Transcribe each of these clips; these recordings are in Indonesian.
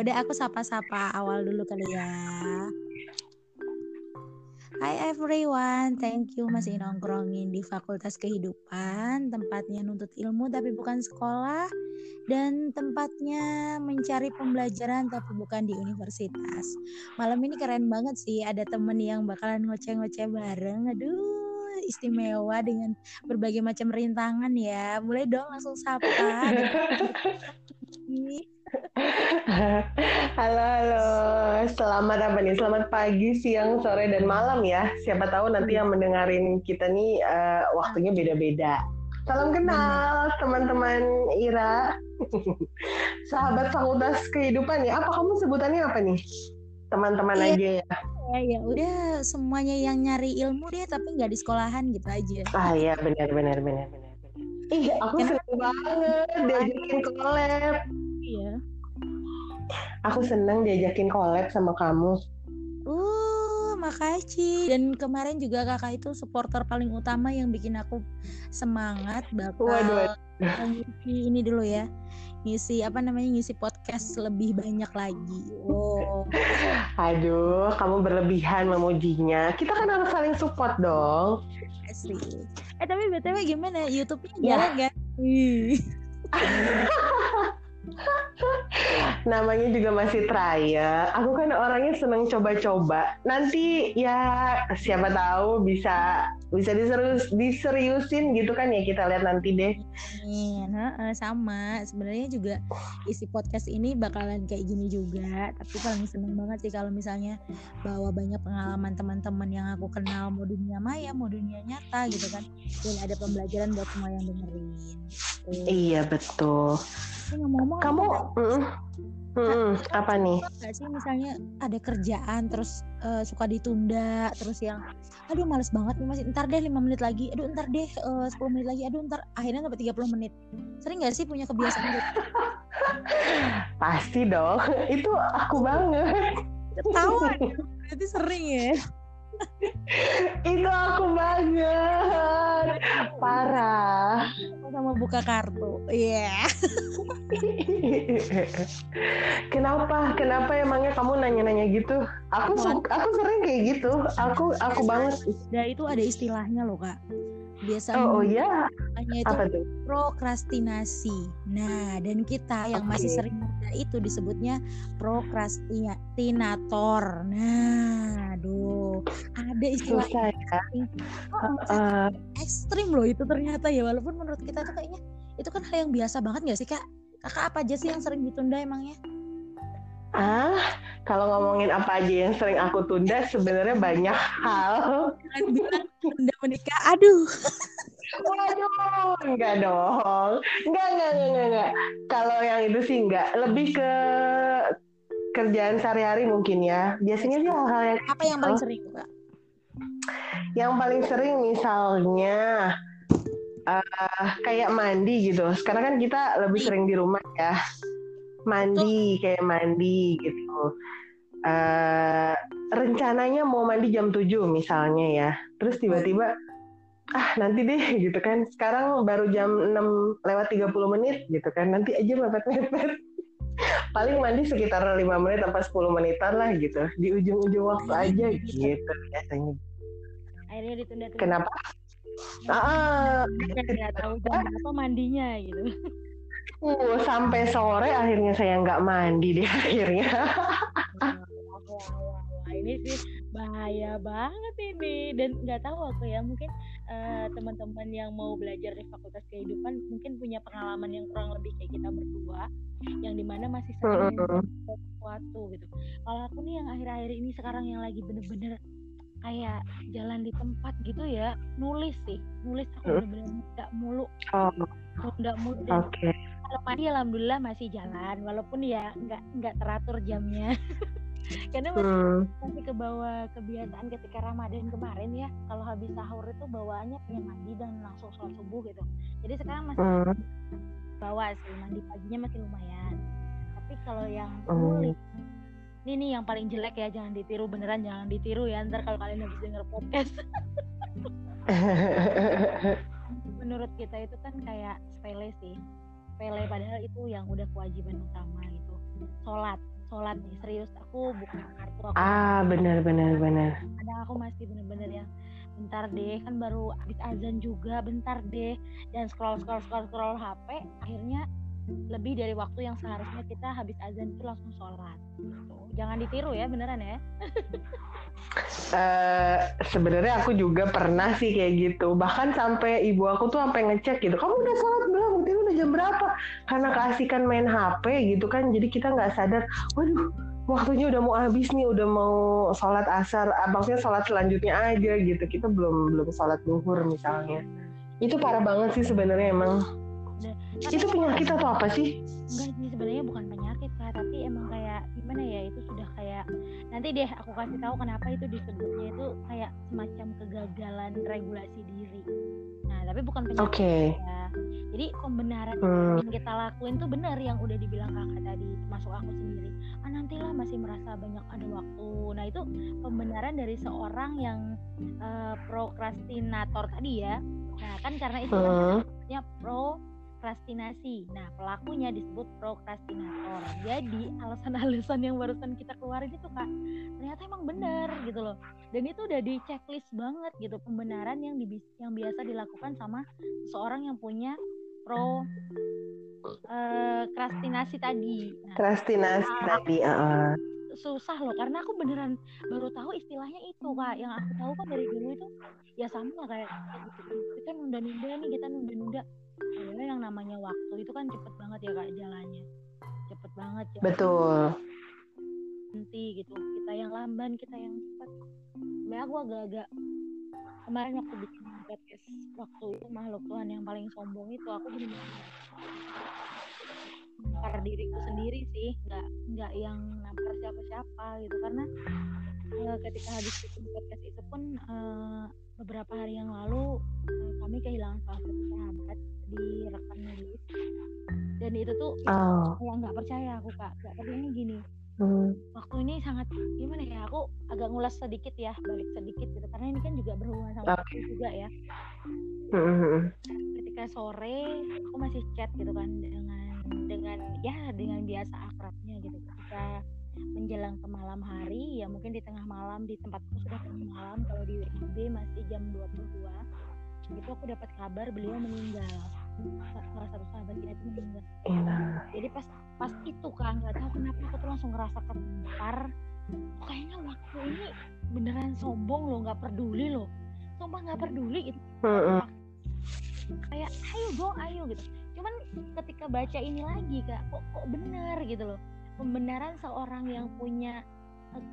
udah aku sapa-sapa awal dulu kali ya. Hai everyone, thank you masih nongkrongin di Fakultas Kehidupan, tempatnya nuntut ilmu tapi bukan sekolah, dan tempatnya mencari pembelajaran tapi bukan di universitas. Malam ini keren banget sih, ada temen yang bakalan ngoceh-ngoceh bareng, aduh istimewa dengan berbagai macam rintangan ya. Mulai dong langsung sapa. halo, halo. Selamat apa nih? Selamat pagi, siang, sore, dan malam ya. Siapa tahu nanti yang mendengarin kita nih uh, waktunya beda-beda. Salam kenal teman-teman Ira. Sahabat fakultas kehidupan ya. Apa kamu sebutannya apa nih? Teman-teman iya. aja ya. Ya, ya udah semuanya yang nyari ilmu deh tapi nggak di sekolahan gitu aja. Ah iya benar benar benar benar. Ih, aku seneng banget diajakin collab. Iya. Aku seneng diajakin collab sama kamu. Uh, makasih. Dan kemarin juga kakak itu supporter paling utama yang bikin aku semangat bakal waduh, ngisi ini dulu ya. Ngisi apa namanya ngisi podcast lebih banyak lagi. Oh. Aduh, kamu berlebihan memujinya. Kita kan harus saling support dong. Asli. Eh tapi btw gimana? YouTube-nya ya. jalan ya. namanya juga masih traya. Aku kan orangnya seneng coba-coba. Nanti ya siapa tahu bisa bisa diserius diseriusin gitu kan ya kita lihat nanti deh. Sama. Sebenarnya juga isi podcast ini bakalan kayak gini juga. Tapi paling seneng banget sih kalau misalnya bawa banyak pengalaman teman-teman yang aku kenal mau dunia maya, mau dunia nyata gitu kan. Dan ada pembelajaran buat semua yang dengerin. Tuh. Iya betul. Ngomong-ngomong, kamu mm, Hmm, apa nih? Gak sih misalnya ada kerjaan terus uh, suka ditunda terus yang aduh males banget nih masih ntar deh lima menit lagi. Aduh ntar deh uh, 10 menit lagi. Aduh ntar. Akhirnya sampai 30 menit. Sering gak sih punya kebiasaan gitu? Pasti dong. Itu aku banget. Ketahuan. Berarti sering ya. Itu aku banget sama buka kartu. Iya. Yeah. kenapa? Kenapa emangnya kamu nanya-nanya gitu? Aku aku sering kayak gitu. Aku aku banget. ya itu ada istilahnya loh kak biasanya oh, oh ya itu Apa prokrastinasi. Nah dan kita yang okay. masih sering itu disebutnya prokrastinator. Nah aduh ada istilah Susah, ya? oh, uh, ekstrim loh itu ternyata ya walaupun menurut kita tuh kayaknya itu kan hal yang biasa banget gak sih kak? Kakak apa aja sih yang sering ditunda emangnya Ah, kalau ngomongin apa aja yang sering aku tunda sebenarnya banyak hal. tunda menikah, aduh. Waduh, enggak dong. Enggak, enggak, enggak, enggak. Kalau yang itu sih enggak. Lebih ke kerjaan sehari-hari mungkin ya. Biasanya sih hal-hal yang apa yang paling sering, Kak? Yang paling sering misalnya uh, kayak mandi gitu. Sekarang kan kita lebih sering di rumah ya mandi kayak mandi gitu. Uh, rencananya mau mandi jam 7 misalnya ya. Terus tiba-tiba ah nanti deh gitu kan. Sekarang baru jam 6 lewat 30 menit gitu kan. Nanti aja mepet-mepet. Paling mandi sekitar 5 menit sampai 10 menitan lah gitu. Di ujung-ujung waktu aja gitu biasanya. Akhirnya ditunda-tunda. Kenapa? Ah, nggak tahu jam apa mandinya gitu Uh, sampai sore akhirnya saya nggak mandi deh akhirnya. Wah, ini sih bahaya banget ini. Dan nggak tahu aku ya mungkin uh, teman-teman yang mau belajar di fakultas kehidupan mungkin punya pengalaman yang kurang lebih kayak kita berdua yang di mana masih sering sesuatu gitu. Kalau aku nih yang akhir-akhir ini sekarang yang lagi bener-bener kayak jalan di tempat gitu ya nulis sih. Nulis aku bener-bener nggak mulu. Oh. nggak mulu okay kalau mandi alhamdulillah masih jalan walaupun ya nggak nggak teratur jamnya karena masih, hmm. masih ke bawah kebiasaan ketika Ramadan kemarin ya kalau habis sahur itu bawaannya pengen mandi dan langsung sholat subuh gitu jadi sekarang masih hmm. bawa sih mandi paginya masih lumayan tapi kalau yang hmm. ini nih yang paling jelek ya jangan ditiru beneran jangan ditiru ya ntar kalau kalian habis denger podcast menurut kita itu kan kayak sepele sih sepele padahal itu yang udah kewajiban utama gitu. Sholat sholat nih serius aku buka kartu aku ah benar benar benar. Kadang aku masih bener-bener yang bentar deh kan baru habis azan juga bentar deh. Dan scroll scroll scroll scroll HP akhirnya lebih dari waktu yang seharusnya kita habis azan itu langsung sholat gitu. jangan ditiru ya beneran ya uh, sebenarnya aku juga pernah sih kayak gitu bahkan sampai ibu aku tuh sampai ngecek gitu kamu udah sholat belum itu udah jam berapa karena keasikan main HP gitu kan jadi kita nggak sadar waduh waktunya udah mau habis nih, udah mau sholat asar, ah, maksudnya sholat selanjutnya aja gitu. Kita belum belum sholat duhur misalnya. Itu parah banget sih sebenarnya emang. Itu penyakit atau apa sih? Enggak sih sebenarnya bukan penyakit kak, tapi emang kayak gimana ya itu sudah kayak nanti deh aku kasih tahu kenapa itu disebutnya itu kayak semacam kegagalan regulasi diri. Nah tapi bukan penyakit okay. ya. Jadi pembenaran hmm. yang kita lakuin tuh benar yang udah dibilang kakak tadi, termasuk aku sendiri ah nantilah masih merasa banyak ada waktu nah itu pembenaran dari seorang yang uh, prokrastinator tadi ya nah kan karena itu uh. kan prokrastinasi nah pelakunya disebut prokrastinator jadi alasan-alasan yang barusan kita keluarin itu kak ternyata emang benar gitu loh dan itu udah di checklist banget gitu pembenaran yang di, yang biasa dilakukan sama seseorang yang punya pro uh, krastinasi tadi. Nah, krastinasi nah, tadi. Uh. Susah loh karena aku beneran baru tahu istilahnya itu kak. Yang aku tahu kan dari dulu itu ya sama kayak gitu. kita nunda-nunda nih kita nunda-nunda. Yang namanya waktu itu kan cepet banget ya kak jalannya. Cepet banget ya. Betul. Nanti gitu kita yang lamban kita yang cepat. Sebenarnya aku agak-agak kemarin waktu bikin podcast waktu itu makhluk Tuhan yang paling sombong itu aku benar-benar nampar diriku sendiri sih nggak nggak yang nampar siapa-siapa gitu karena uh, ketika habis bikin podcast itu pun uh, beberapa hari yang lalu uh, kami kehilangan salah satu sahabat di rekan nulis dan itu tuh oh. yang nggak percaya aku kak nggak percaya gini hmm. waktu ini sangat gimana ya aku agak ngulas sedikit ya balik sedikit gitu karena ini kan juga berhubungan sama okay. juga ya hmm. ketika sore aku masih chat gitu kan dengan dengan ya dengan biasa akrabnya gitu ketika menjelang ke malam hari ya mungkin di tengah malam di tempatku sudah tengah malam kalau di WIB masih jam 22 itu aku dapat kabar beliau meninggal. Salah satu sahabat kita itu meninggal. Enak. jadi pas pas itu kan nggak tahu kenapa aku tuh langsung ngerasa kepar. Kayaknya waktu ini beneran sombong loh nggak peduli loh. Sumpah nggak peduli gitu. Kayak ayo dong ayo gitu. Cuman ketika baca ini lagi kak kok kok benar gitu loh pembenaran seorang yang punya eh,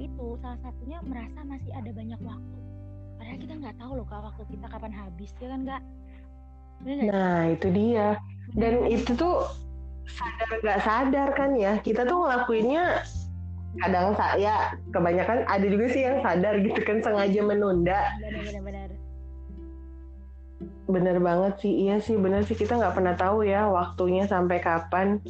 itu salah satunya merasa masih ada banyak waktu. Padahal kita nggak tahu loh kak waktu kita kapan habis ya kan kak? Nah itu dia. Dan itu tuh sadar nggak sadar kan ya? Kita tuh ngelakuinnya kadang saya kebanyakan ada juga sih yang sadar gitu kan sengaja menunda. Benar-benar. Bener banget sih iya sih bener sih. Kita nggak pernah tahu ya waktunya sampai kapan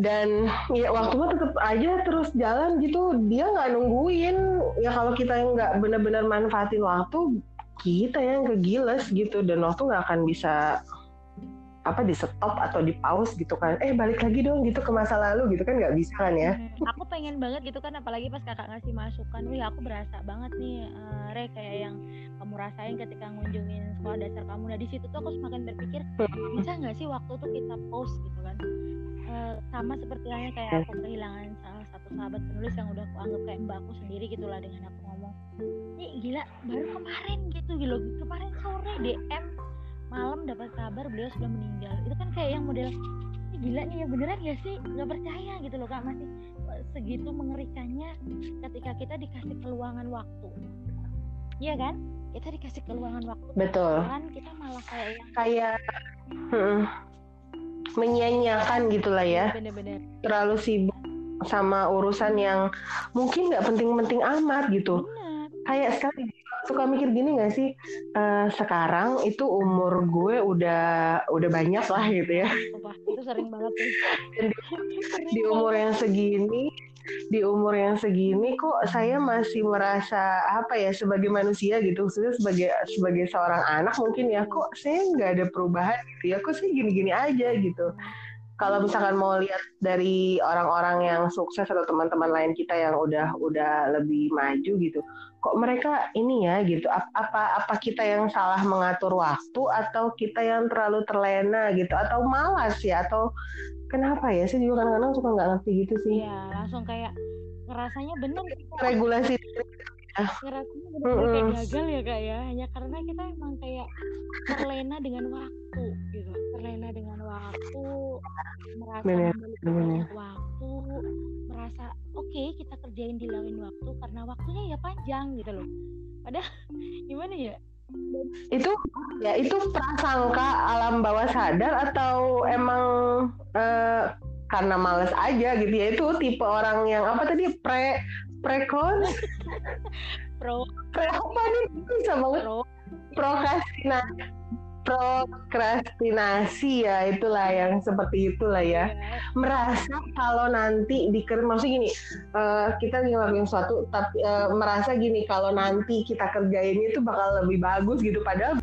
dan ya waktu mah tetap aja terus jalan gitu. Dia nggak nungguin. Ya kalau kita nggak benar-benar manfaatin waktu kita yang kegiles gitu. Dan waktu nggak akan bisa apa di stop atau di pause gitu kan. Eh balik lagi dong gitu ke masa lalu gitu kan nggak bisa kan ya? Hmm, aku pengen banget gitu kan apalagi pas kakak ngasih masukan wih aku berasa banget nih uh, Re kayak yang kamu rasain ketika ngunjungin sekolah dasar kamu. Nah di situ tuh aku semakin berpikir bisa nggak sih waktu tuh kita pause gitu kan? Uh, sama seperti halnya kayak aku kehilangan salah satu sahabat penulis yang udah aku anggap kayak mbakku sendiri gitulah dengan aku ngomong ini gila baru kemarin gitu gitu kemarin sore DM malam dapat kabar beliau sudah meninggal. Itu kan kayak yang model ini gila nih ya beneran ya sih? Nggak percaya gitu loh kak. Masih segitu mengerikannya ketika kita dikasih keluangan waktu. Iya kan? Kita dikasih keluangan waktu betul. kan kita malah kayak yang kayak hmm, menyia-nyiakan gitulah ya. Bener-bener. Terlalu sibuk sama urusan yang mungkin nggak penting-penting amat gitu. Bener. kayak sekali suka mikir gini gak sih? Uh, sekarang itu umur gue udah udah banyak lah gitu ya. Itu sering banget sih. Di, di umur yang segini di umur yang segini kok saya masih merasa apa ya sebagai manusia gitu. Khususnya sebagai sebagai seorang anak mungkin ya kok saya nggak ada perubahan gitu ya. Kok saya gini-gini aja gitu. Kalau misalkan mau lihat dari orang-orang yang sukses atau teman-teman lain kita yang udah udah lebih maju gitu kok mereka ini ya gitu. Apa apa kita yang salah mengatur waktu atau kita yang terlalu terlena gitu? Atau malas ya? Atau kenapa ya sih? Juga kadang-kadang suka nggak ngerti gitu sih. Iya langsung kayak ngerasanya bener regulasi ngerasanya bener-bener kayak gagal ya kak ya. Hanya karena kita emang kayak terlena dengan waktu gitu. Terlena dengan waktu merasa Bener, banyak waktu merasa oke okay, kita kerjain di lain waktu karena waktunya ya panjang gitu loh. Padahal gimana ya? Itu ya itu prasangka alam bawah sadar atau emang eh, karena males aja gitu ya? Itu tipe orang yang apa tadi pre prekon pro pre apa nih bisa banget pro prokrastinasi prokrastinasi ya itulah yang seperti itulah ya ya. merasa kalau nanti diker maksudnya gini uh, kita ngelakuin sesuatu tapi uh, merasa gini kalau nanti kita kerjainnya itu bakal lebih bagus gitu padahal